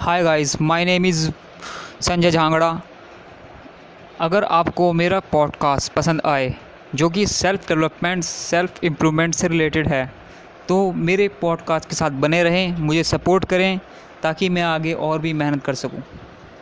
Hi guys my name is Sanjay Jhangra अगर आपको मेरा पॉडकास्ट पसंद आए, जो कि सेल्फ डेवलपमेंट सेल्फ इम्प्रूवमेंट से रिलेटेड है तो मेरे पॉडकास्ट के साथ बने रहें, मुझे सपोर्ट करें, ताकि मैं आगे और भी मेहनत कर सकूँ।